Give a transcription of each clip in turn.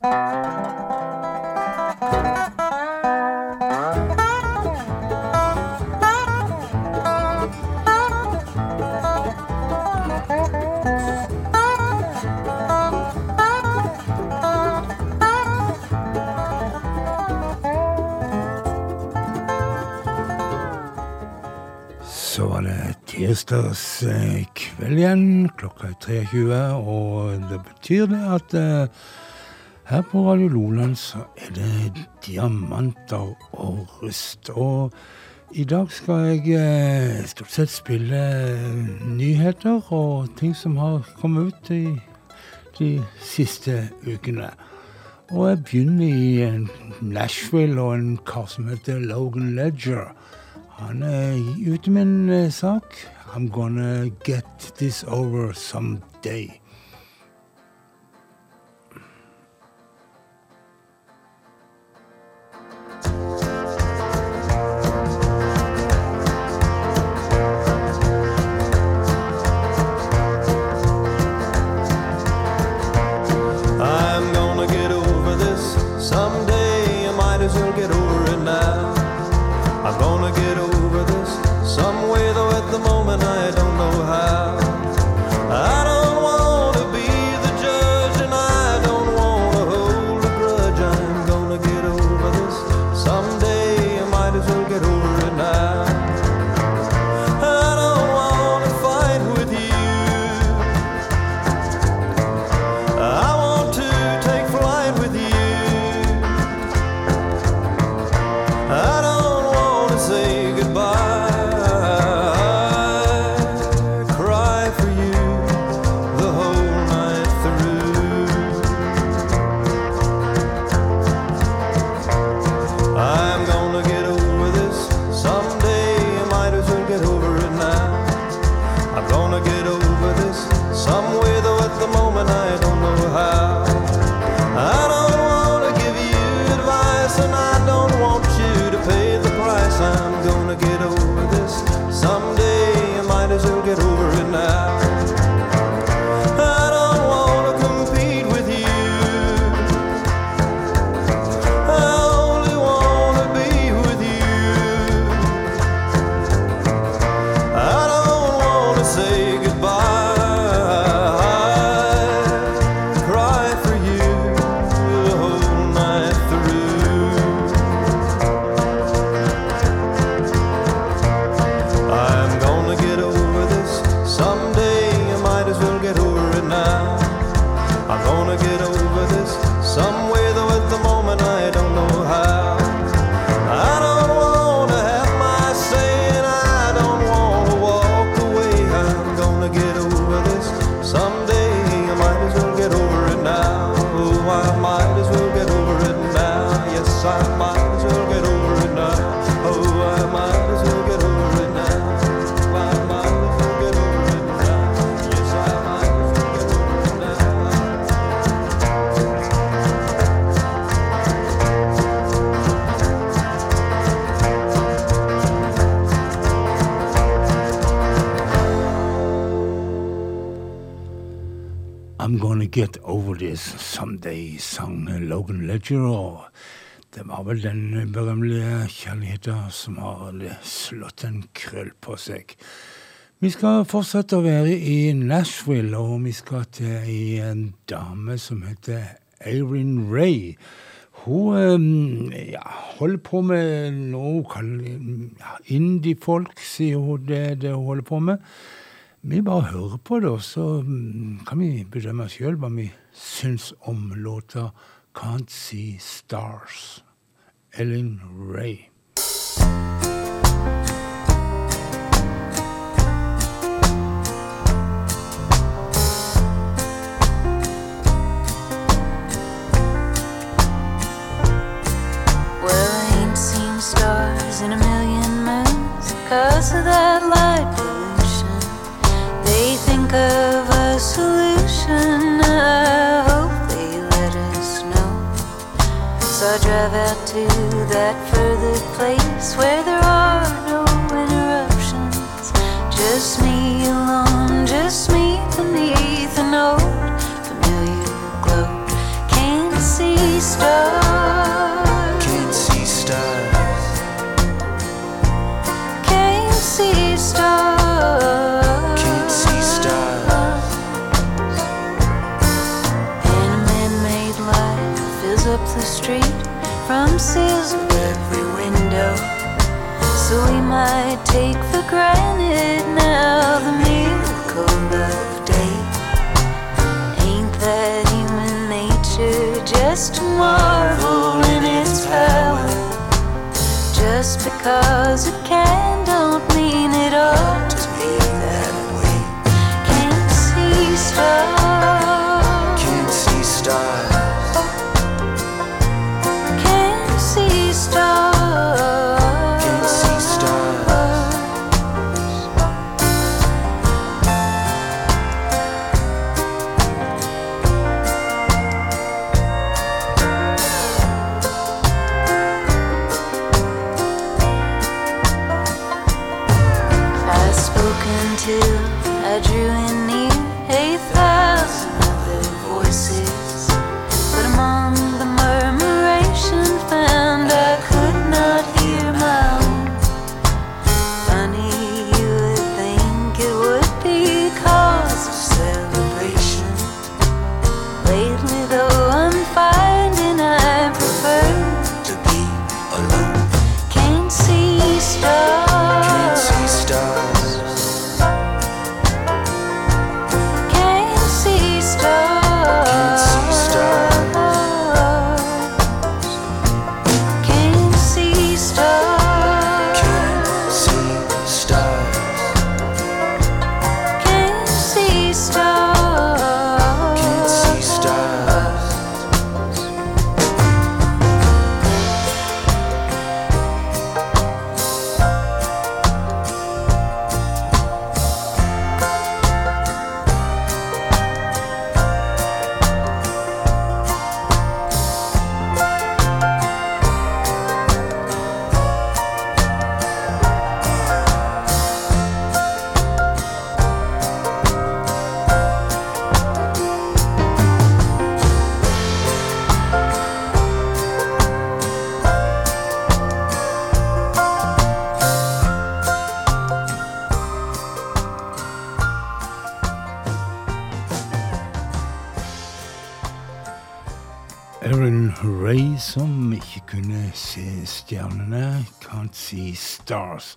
Så var det tirsdags eh, kveld igjen, klokka er 23, og det betyr det at eh, her på Radio Loland så er det diamanter og rust. Og i dag skal jeg eh, stort sett spille eh, nyheter og ting som har kommet ut i de siste ukene. Og jeg begynner i eh, Nashville og en kar som heter Logan Ledger. Han er ute med en sak. I'm gonna get this over someday. I'm Gonna Get Over This Someday, sang Logan Ledger. Og det var vel den berømmelige kjærligheten som har slått en krøll på seg. Vi skal fortsette å være i Nashville, og vi skal til en dame som heter Erin Ray. Hun ehm, ja, holder på med noe hun kaller indie-folk, sier hun det, det hun holder på med. Vi bare hører på det, og så mm, kan vi bedømme sjøl hva vi syns om låta Can't See Stars. Ellen Ray. to that further place where there are. Take for granted now the miracle of day. Ain't that human nature just to marvel in its power? Just because it can don't mean it ought to be that way. Can't see stars. Som ikke kunne se stjernene, Can't See Stars.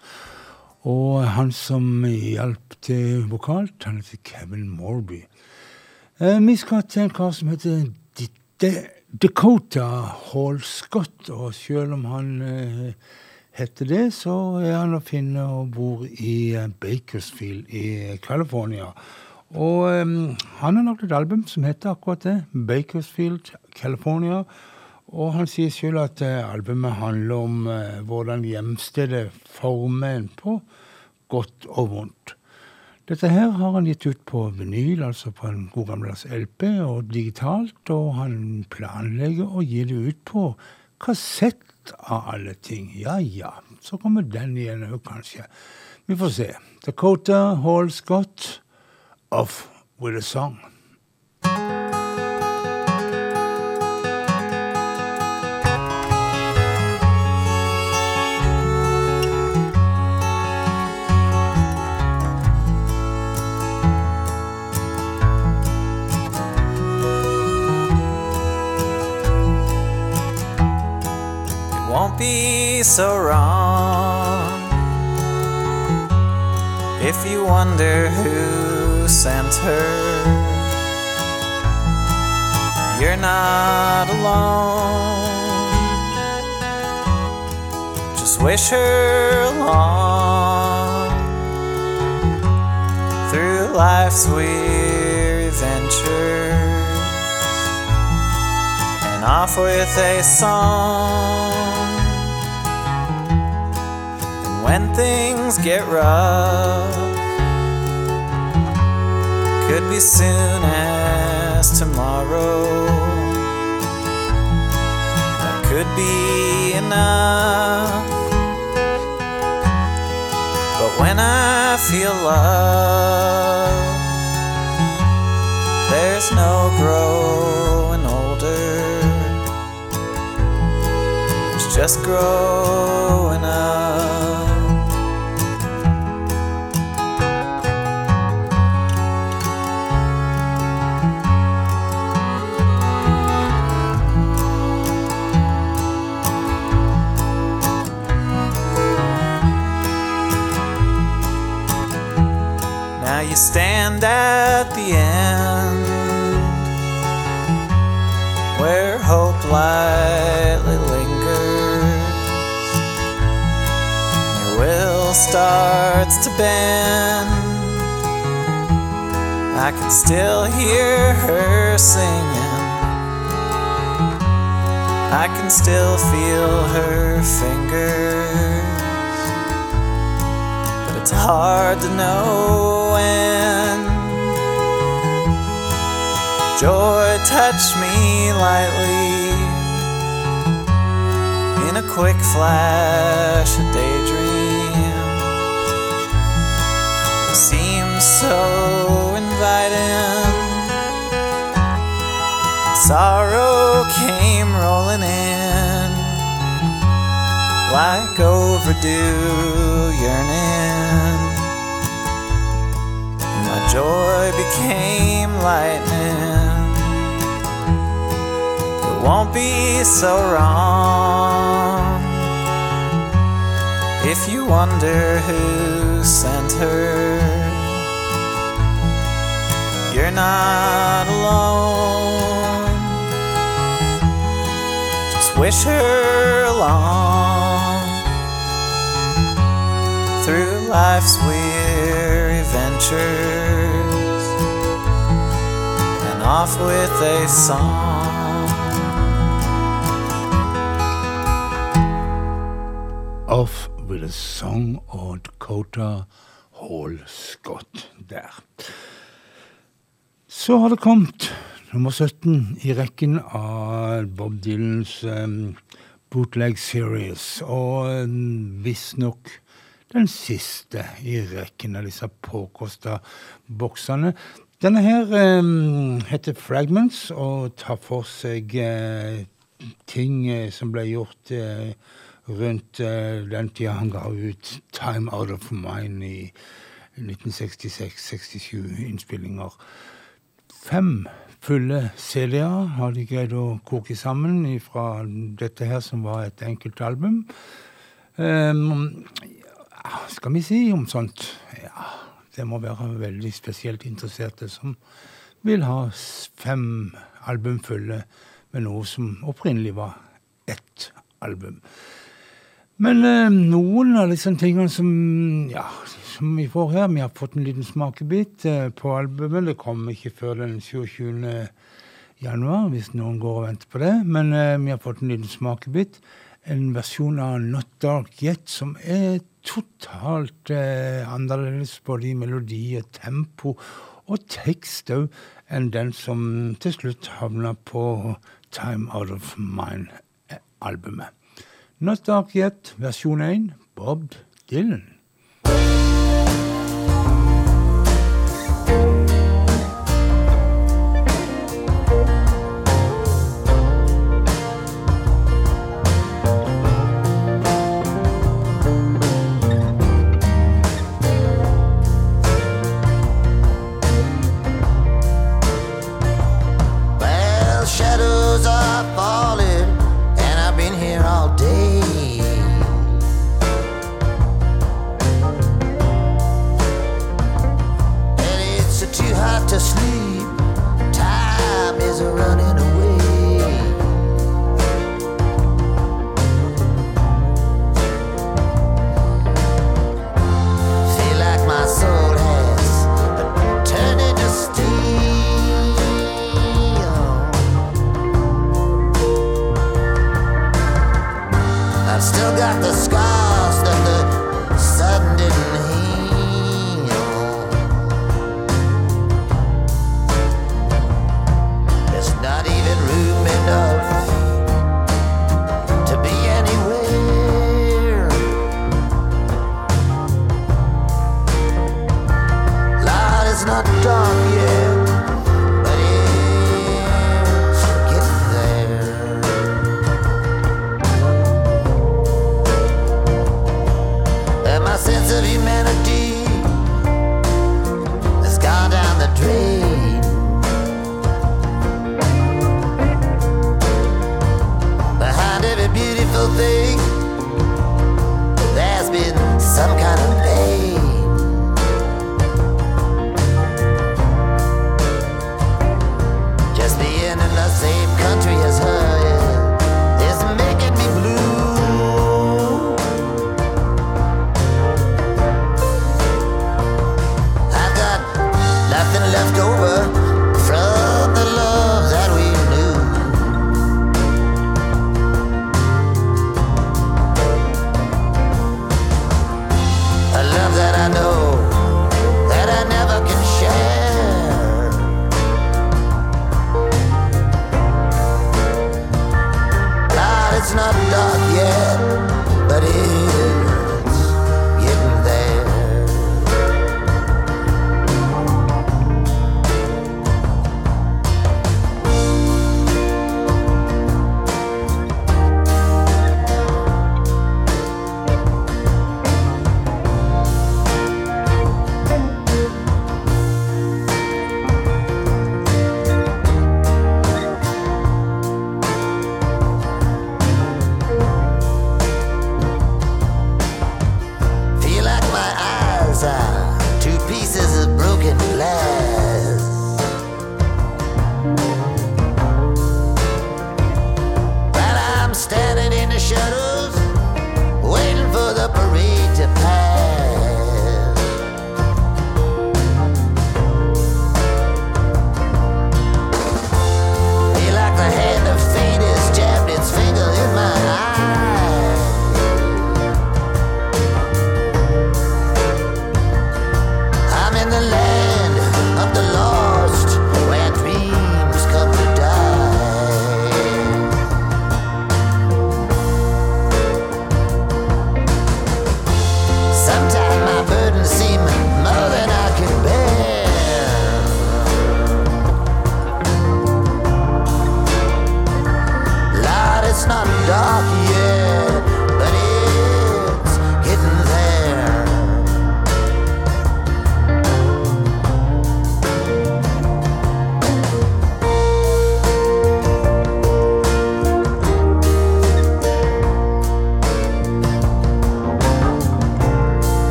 Og han som hjalp til vokalt, han heter Kevin Morby. Eh, vi skal til en kar som heter D D Dakota Hall Scott, og selv om han eh, heter det, så er han å finne og bor i eh, Bakersfield i California. Og em, han har lagd et album som heter akkurat det, Bakersfield, California. Og han sier selv at eh, albumet handler om eh, hvordan hjemstedet former en på godt og vondt. Dette her har han gitt ut på vinyl, altså på en god gammeldags LP, og digitalt, og han planlegger å gi det ut på kassett av alle ting. Ja ja, så kommer den igjen òg, kanskje. Vi får se. Dakota Hall Scott, Off With A Song. Won't be so wrong if you wonder who sent her. You're not alone. Just wish her along through life's weary ventures and off with a song. When things get rough, could be soon as tomorrow. That could be enough. But when I feel love, there's no growing older. It's just growing up. At the end, where hope lightly lingers, your will starts to bend. I can still hear her singing. I can still feel her fingers. But it's hard to know Joy touched me lightly in a quick flash, a daydream. Seems so inviting. Sorrow came rolling in like overdue yearning. My joy became lightning. Won't be so wrong if you wonder who sent her. You're not alone. Just wish her along through life's weary ventures and off with a song. Off with a Song of Dakota Hall Scott der. Så har det kommet nummer 17 i rekken av Bob Dylans um, bootleg series, og um, visstnok den siste i rekken av disse påkosta boksene. Denne her um, heter Fragments og tar for seg uh, ting uh, som ble gjort uh, rundt den tida han ga ut Time Out of Mine i 1966-67 innspillinger. Fem fulle CD-er har de greid å koke sammen fra dette her, som var et enkelt album. Um, skal vi si om sånt? Ja, det må være veldig spesielt interesserte som vil ha fem album fulle med noe som opprinnelig var ett album. Men eh, noen av disse tingene som, ja, som vi får her Vi har fått en liten smakebit eh, på albumet. Det kommer ikke før den 27. januar, hvis noen går og venter på det. Men eh, vi har fått en liten smakebit. En versjon av Not Dark Yet som er totalt eh, annerledes både i melodi og tempo og tekst òg enn den som til slutt havna på Time Out of Mine-albumet. Not Dark Yet, versjon 1, Bob Dylan.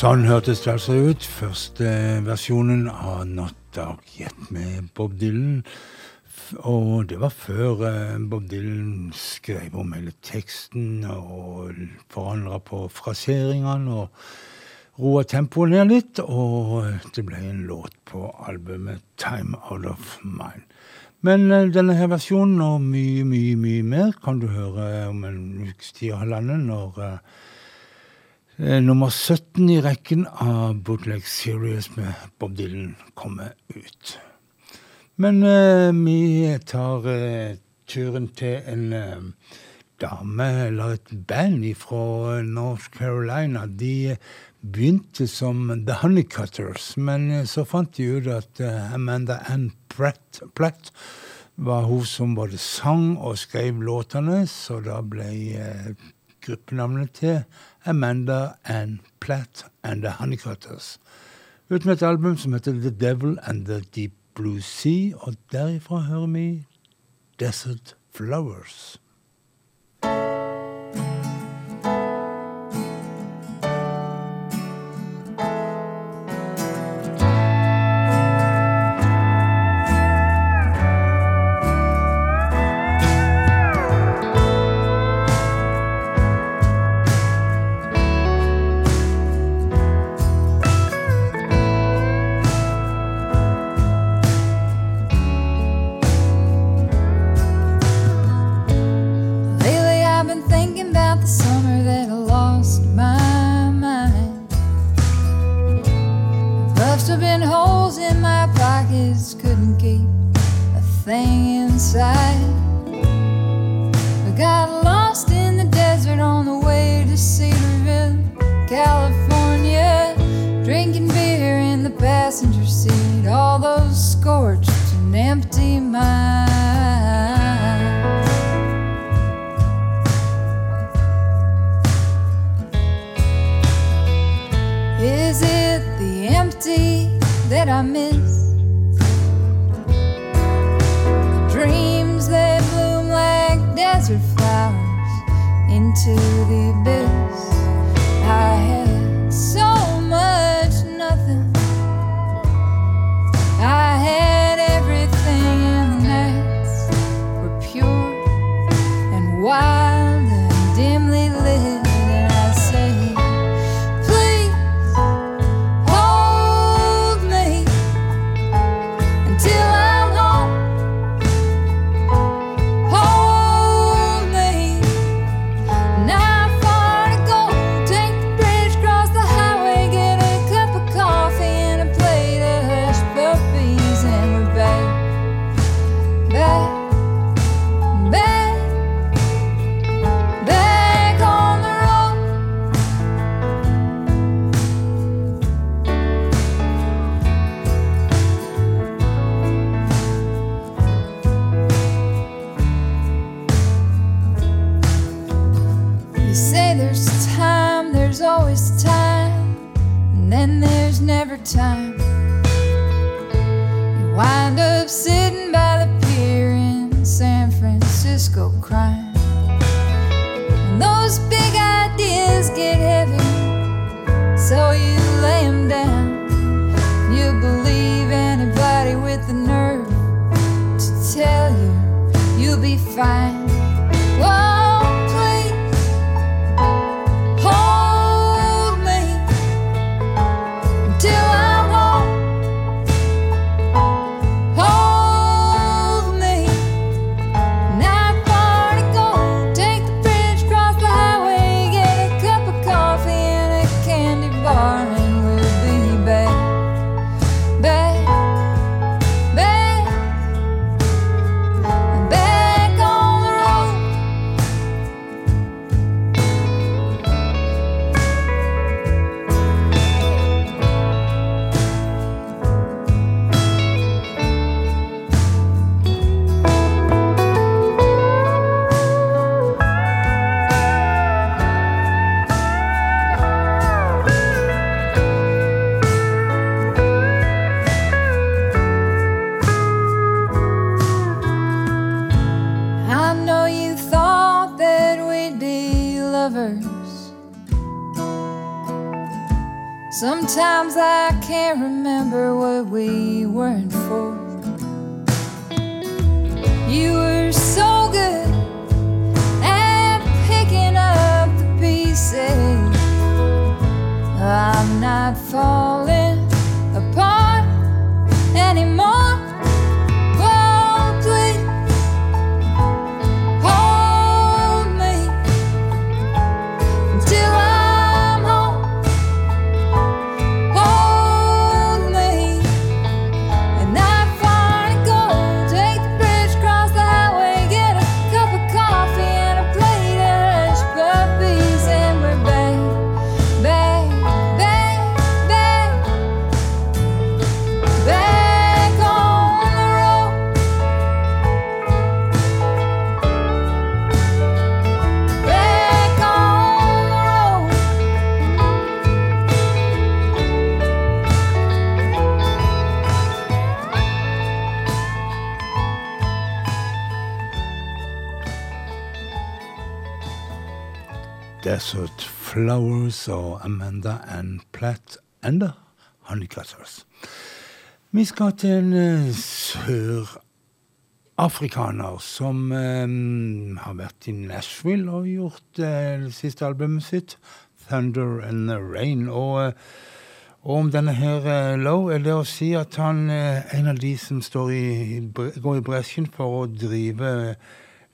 Sånn hørtes det altså ut. Første versjonen av Yet' med Bob Dylan. Og det var før eh, Bob Dylan skrev om hele teksten og forandra på fraseringene og roa tempoet ned litt. Og det ble en låt på albumet 'Time Out of Mind'. Men eh, denne her versjonen og mye, mye, mye mer kan du høre om en ukes tid og halvannen når eh, nummer 17 i rekken av Bootleg Series med Bob Dylan kommer ut. Men eh, vi tar eh, turen til en eh, dame, eller et band fra North Carolina. De begynte som The Honeycutters, men eh, så fant de ut at eh, Amanda Ann Pratt, Platt var hun som både sang og skrev låtene, så da ble eh, gruppenavnet til Amanda Ann Platt and The Honeycutters. Ut med et album som heter The Devil and the Deep Blue Sea, og derifra hører vi Desert Flowers. Lately thing inside. I got lost in the desert on the way to Cedarville, California. So you lay 'em down. You believe anybody with the nerve to tell you you'll be fine. Flowers og Amanda and Platt and the Honeycutters. Vi skal til en eh, sørafrikaner som eh, har vært i Nashville og gjort eh, det siste albumet sitt, 'Thunder and the Rain'. Og, og om denne her eh, Low er det å si at han er en av de som i, går i bresjen for å drive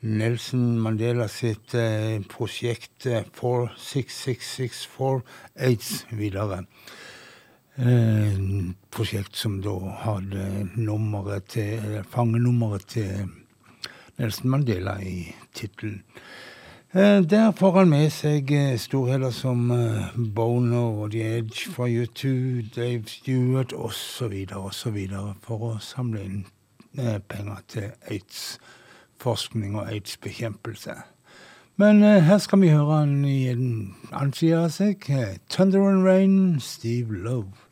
Nelson Mandela sitt eh, prosjekt eh, 46664 AIDS videre. Eh, prosjekt som da hadde nummeret til, eller fangenummeret til Nelson Mandela i tittelen. Eh, der får han med seg eh, storheter som eh, Bono og The Edge fra U2, Dave Stewart osv. osv. for å samle inn eh, penger til aids-forskning og aids-bekjempelse. Men eh, her skal vi høre han i en annen side av seg. Thunder and Rain, Steve Love.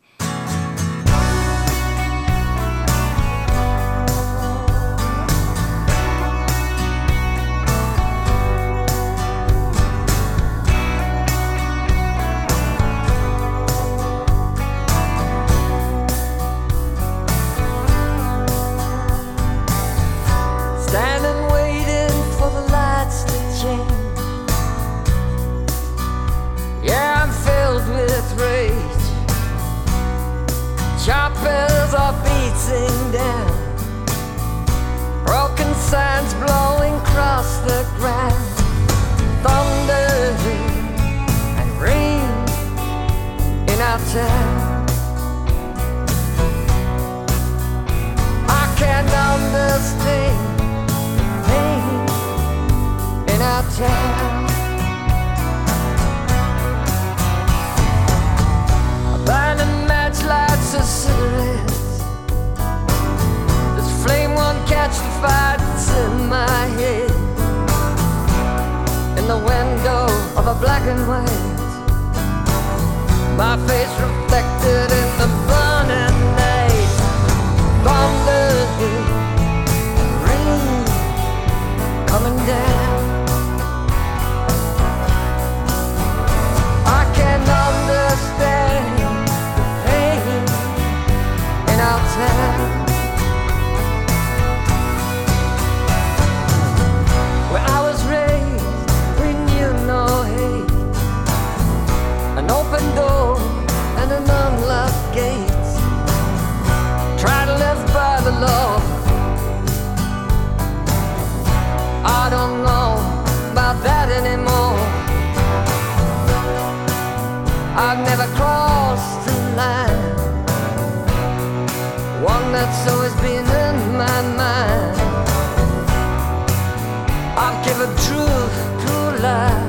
the truth to lie.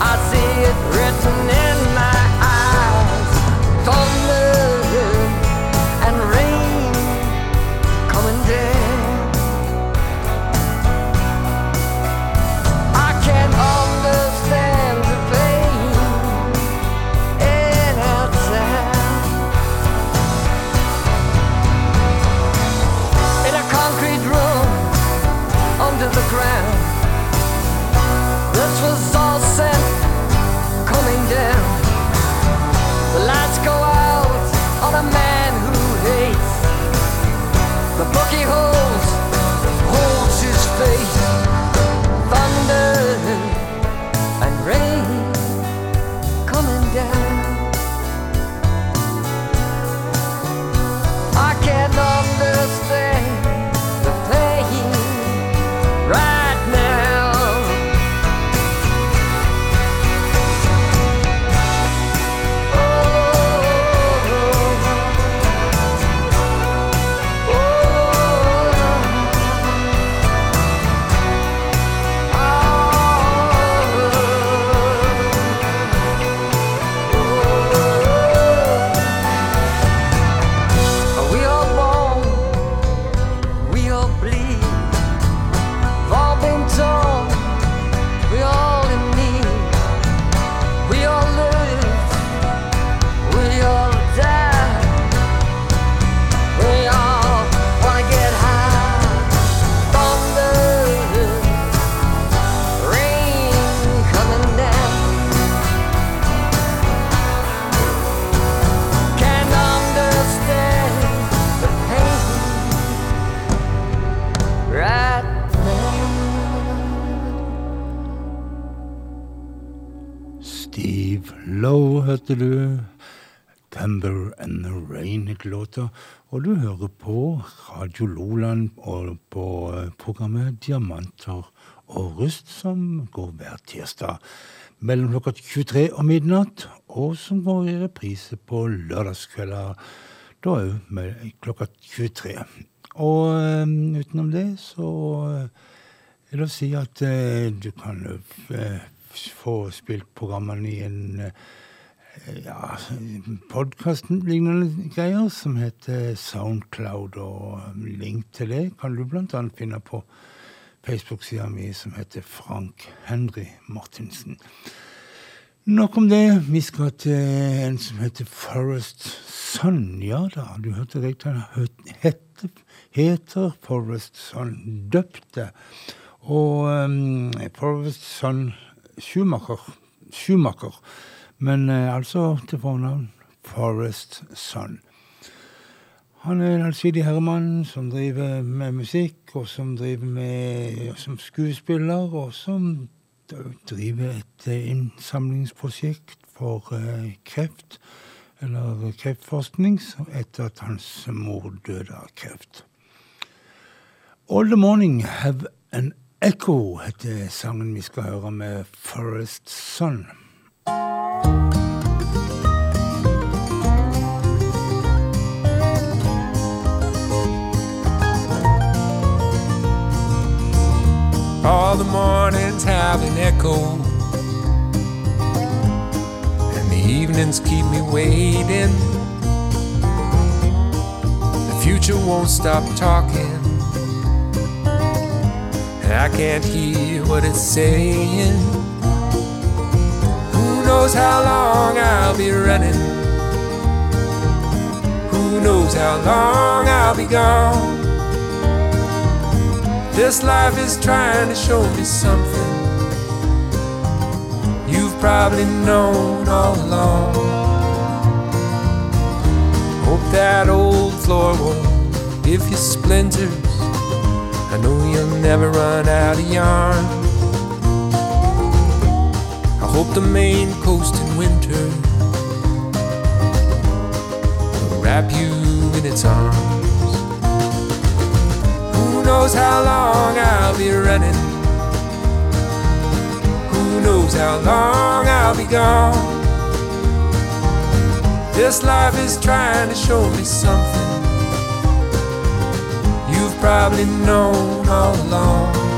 I see it written Low hørte du. Thunder and the Rain het låta. Og du hører på Radio Loland og på eh, programmet Diamanter og rust, som går hver tirsdag mellom klokka 23 og midnatt, og som går i reprise på lørdagskvelder, da òg klokka 23. Og um, utenom det så vil det å si at du kan uh, få spilt programmene i en ja, podkast-lignende greier som heter Soundcloud, og link til det kan du annet finne på Facebook-sida mi som heter Frank Henry Martinsen. Nok om det. Vi skal til en som heter Forest Sun. Ja da, du hørte riktig. Han heter Forest Sun. Døpte. Og um, Forest Sun Schumacher. Schumacher. Men uh, altså til fornavn Forest Son. Han er en allsidig herremann som driver med musikk, og som driver med som skuespiller, og som driver et eh, innsamlingsprosjekt for eh, kreft, eller kreftforskning, etter at hans mor døde av kreft. All the morning have an echo heter sangen vi skal høre med Forest Sun. All the mornings have an echo, and the evenings keep me waiting. The future won't stop talking, I can't hear what it's saying. Who knows how long I'll be running? Who knows how long I'll be gone? This life is trying to show me something you've probably known all along. Hope that old floor won't give you splinters. I know you'll never run out of yarn. I hope the Maine coast in winter will wrap you in its arms. Who knows how long I'll be running? Who knows how long I'll be gone? This life is trying to show me something probably known all along.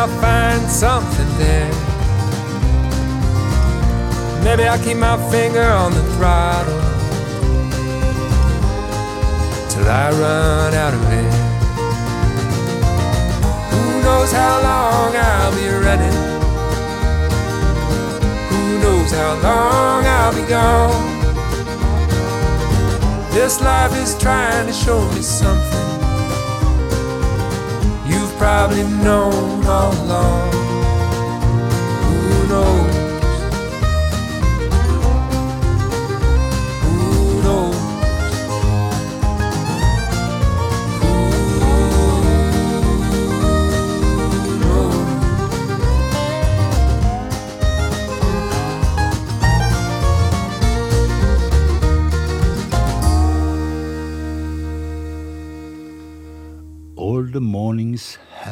I'll find something there. Maybe I'll keep my finger on the throttle till I run out of air. Who knows how long I'll be running? Who knows how long I'll be gone? This life is trying to show me something probably known all along.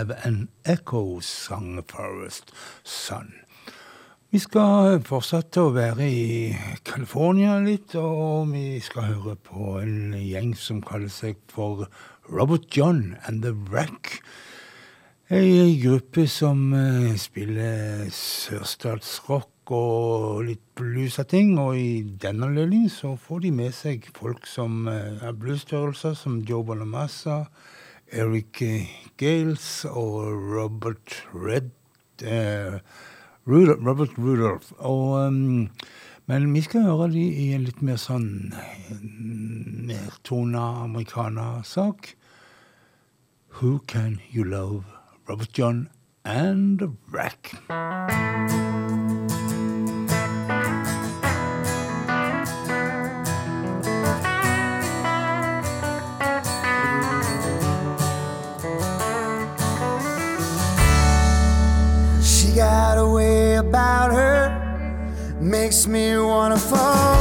Have an echo, sang Forest Sun. Vi skal fortsette å være i California litt, og vi skal høre på en gjeng som kaller seg for Robert John and The Wreck. Ei gruppe som eh, spiller sørstatsrock og litt blues av ting, og i denne anledning så får de med seg folk som eh, er bluesstørrelser, som Joe Bonamassa, Eric Gales og Robert Red eh, uh, Rudolf, Robert Rudolph. Og, um, men vi skal høre de i en litt mer sånn nedtona amerikanersak. Who Can You Love? Robert John and the Wreck. got a way about her, makes me wanna fall.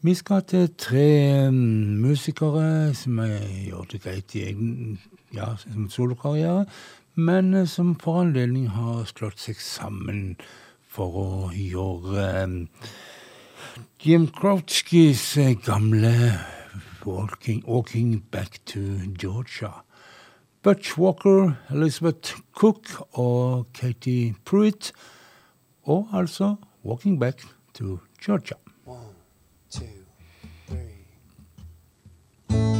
Vi skal til tre mm, musikere som gjør det greit i egen ja, solokarriere, men eh, som for anledning har slått seg sammen for å gjøre um, Jim Croutskys eh, gamle walking, walking Back to Georgia'. Butch Walker, Elizabeth Cook og Katie Pruitt. Og altså Walking Back to Georgia. Mm-hmm.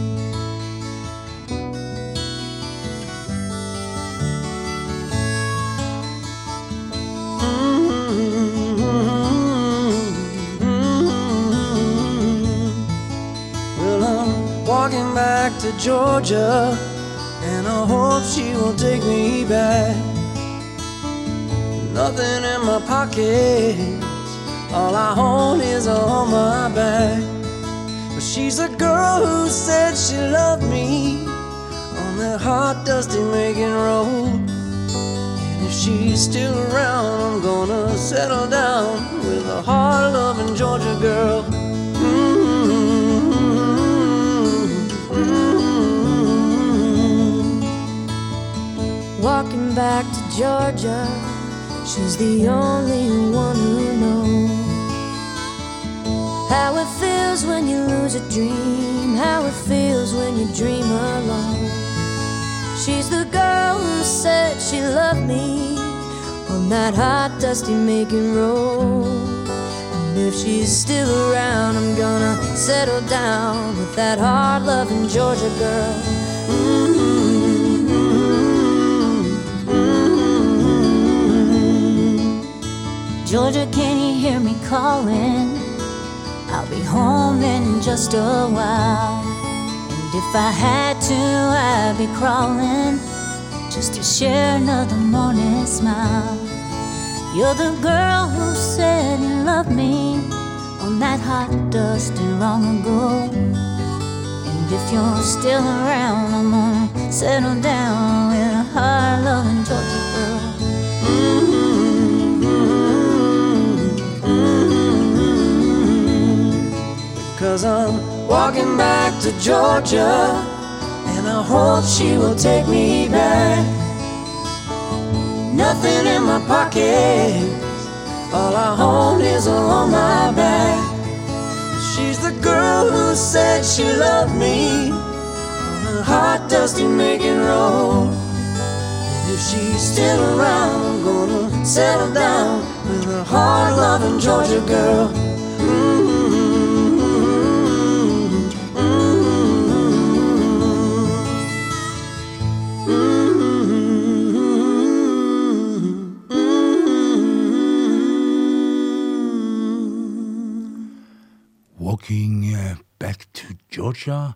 walking back to Georgia, and I hope she will take me back. Nothing in my pockets, all I own is on my back. She's a girl who said she loved me on that hot, dusty Macon road. And if she's still around, I'm gonna settle down with a hard loving Georgia girl. Mm-hmm. Walking back to Georgia, she's the only one who knows how it feels when you lose a dream, how it feels when you dream alone. She's the girl who said she loved me on that hot, dusty Macon road. And if she's still around, I'm gonna settle down with that hard loving Georgia girl. Georgia, can you hear me calling? I'll be home in just a while. And if I had to, I'd be crawling just to share another morning smile. You're the girl who said you loved me on that hot dusty long ago. And if you're still around, I'm gonna settle down with a hard loving Georgia girl. Cause I'm walking back to Georgia, and I hope she will take me back. Nothing in my pockets, all I own is on my back. She's the girl who said she loved me on a hot, dusty Macon road. And if she's still around, I'm gonna settle down with a hard loving Georgia girl. Walking eh, Back to Georgia.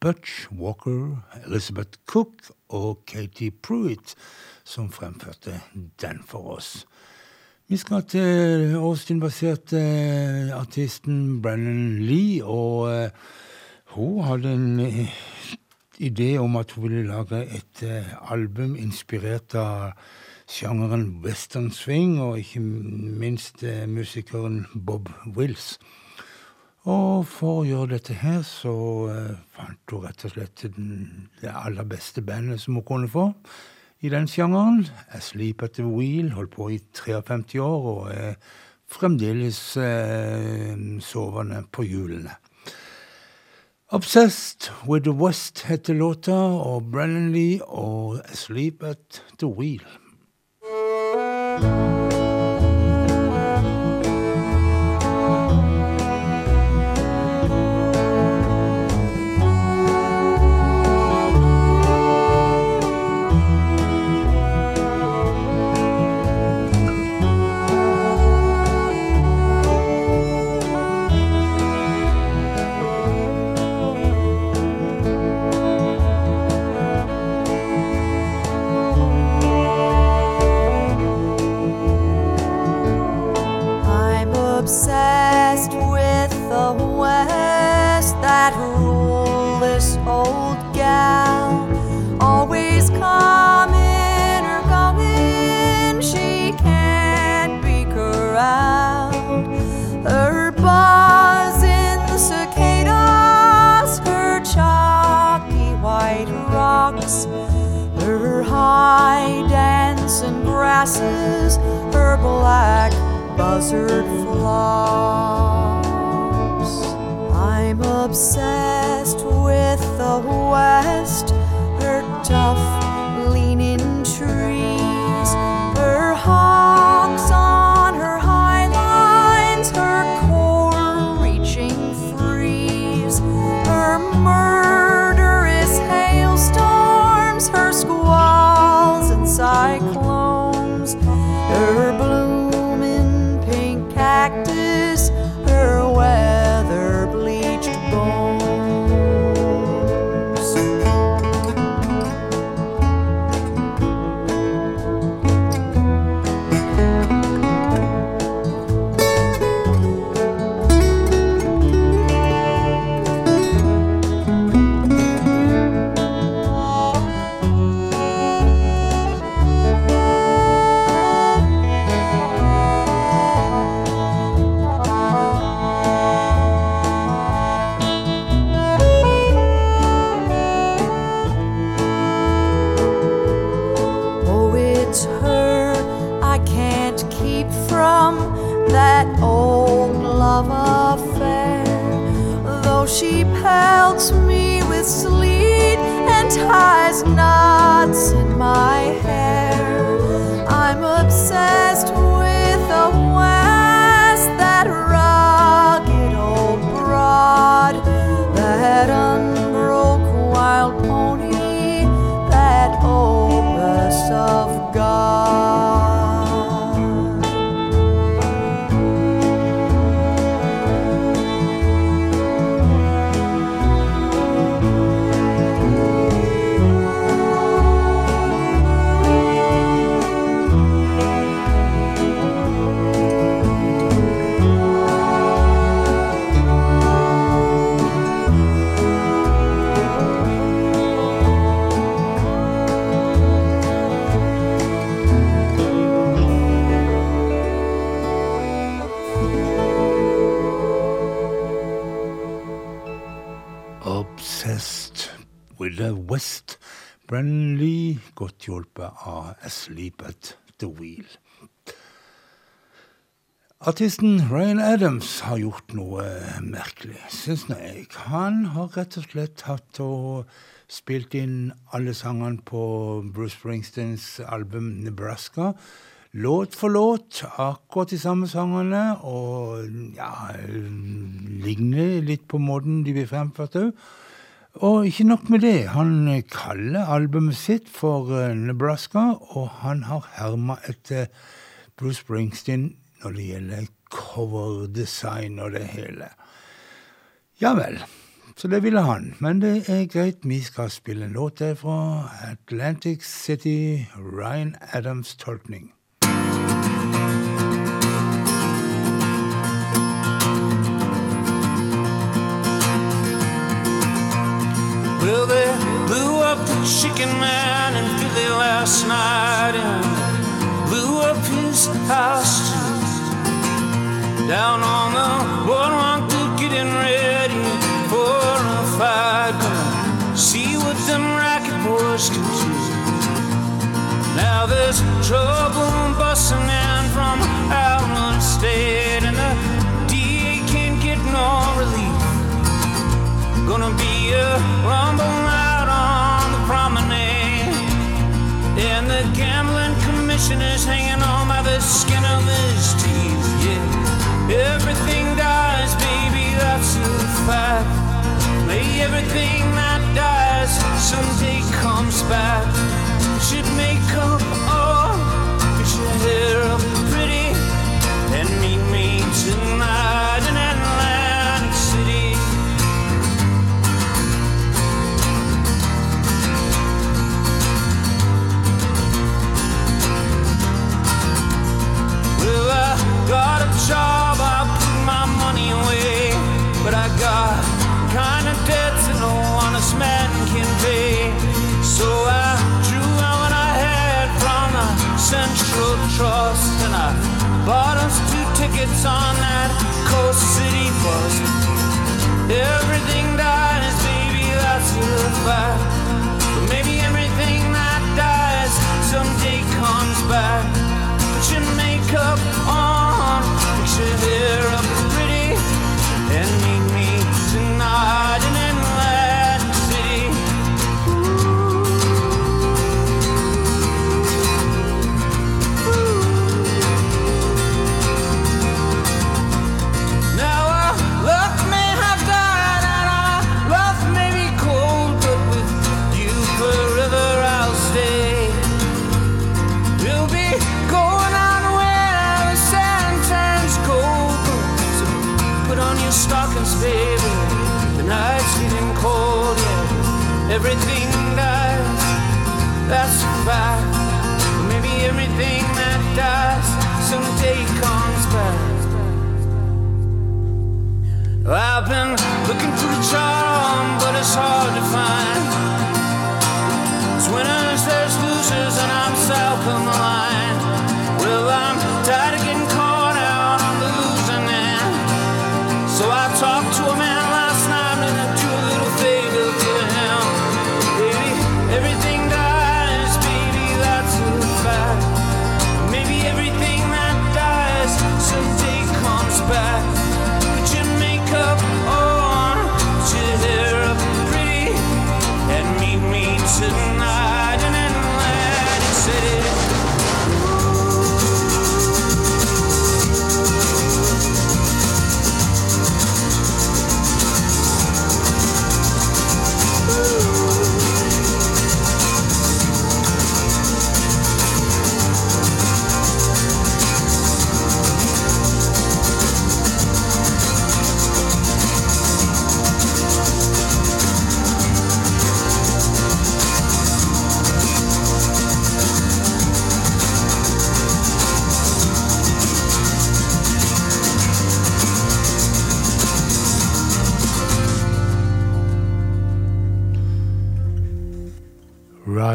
Butch Walker, Elizabeth Cook og Katie Pruitt som fremførte den for oss. Vi skal til Austin-baserte eh, artisten Brennan Lee, og eh, hun hadde en eh, idé om at hun ville lage et album inspirert av sjangeren western swing, og ikke minst musikeren Bob Wills. Og for å gjøre dette her, så eh, fant hun rett og slett det aller beste bandet som hun kunne få i den sjangeren. Asleep at the Wheel, holdt på i 53 år og er fremdeles eh, sovende på hjulene. Obsessed with the West heter låta, og Brennan Lee og Asleep at the Wheel. That old love affair. Though she pelts me with sleet and ties knots in my hair, I'm obsessed with the West, that rugged old broad, that unbroke West. Brenly, godt hjulpet av Asleep at the Wheel. Artisten Ryan Adams har gjort noe merkelig, syns nå jeg. Han har rett og slett hatt og spilt inn alle sangene på Bruce Springsteens album Nebraska. Låt for låt, akkurat de samme sangene, og ja Ligner litt på måten de blir fremført òg. Og ikke nok med det, han kaller albumet sitt for eh, Nebraska, og han har herma etter Bruce Springsteen når det gjelder coverdesign og det hele. Ja vel, så det ville han. Men det er greit, vi skal spille en låt der fra Atlantic City, Ryan Adams' tolkning. Well, they blew up the chicken man in Philly last night and blew up his house too. Down on the boardwalk, they're getting ready for a fight. See what them racket boys can do. Now there's trouble busting in from out state, and the DA can't get no relief. Gonna be a rumble commissioner's hanging on by the skin of his teeth. Yeah, everything dies, baby, that's a fact. May everything that dies someday comes back. Should make up two on that Coast City bus. Everything dies, baby, that's a fact.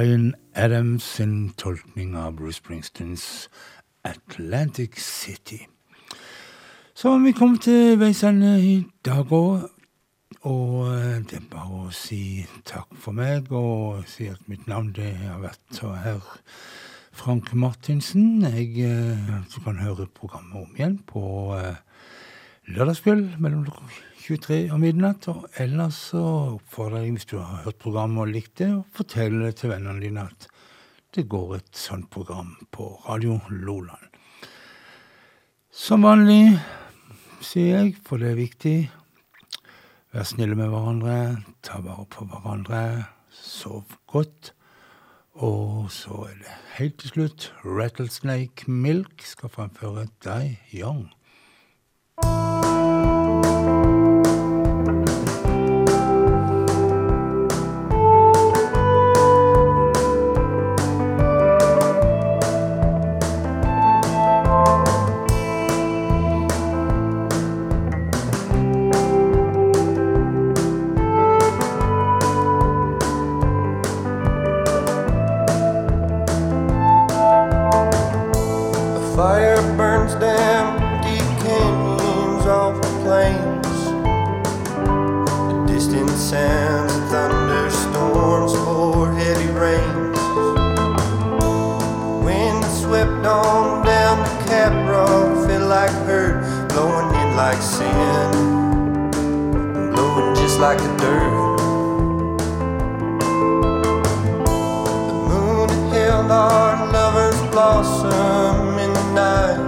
Ryan Adams sin tolkning av Bruce Springsteens Atlantic City. Så vi kommet til veis ende i dag òg. Og eh, det er bare å si takk for meg, og si at mitt navn det har vært herr Frank Martinsen. Jeg, eh, du kan høre programmet om igjen på eh, lørdagskveld mellom klokka 23 om midnatt. Og ellers så oppfordrer jeg, hvis du har hørt programmet og likt det, å fortelle det til vennene dine at det går et sånt program på Radio Loland. Som vanlig sier jeg, for det er viktig, vær snille med hverandre, ta vare på hverandre, sov godt. Og så er det helt til slutt Rattlesnake Milk skal fremføre Die Young. Like sin, and blowing just like the dirt. The moon held our lovers blossom in the night.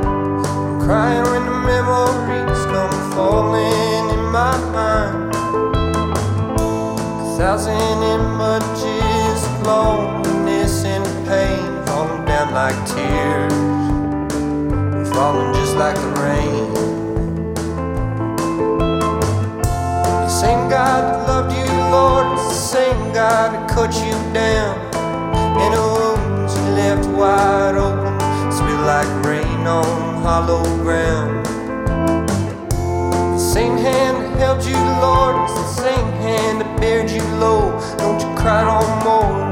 I'm crying when the memories come falling in my mind. A thousand images loneliness and pain falling down like tears, falling like the rain. The same God that loved you, Lord, is the same God that cut you down. And the wounds you left wide open spill like rain on hollow ground. The same hand that held you, Lord, is the same hand that bared you low. Don't you cry no more.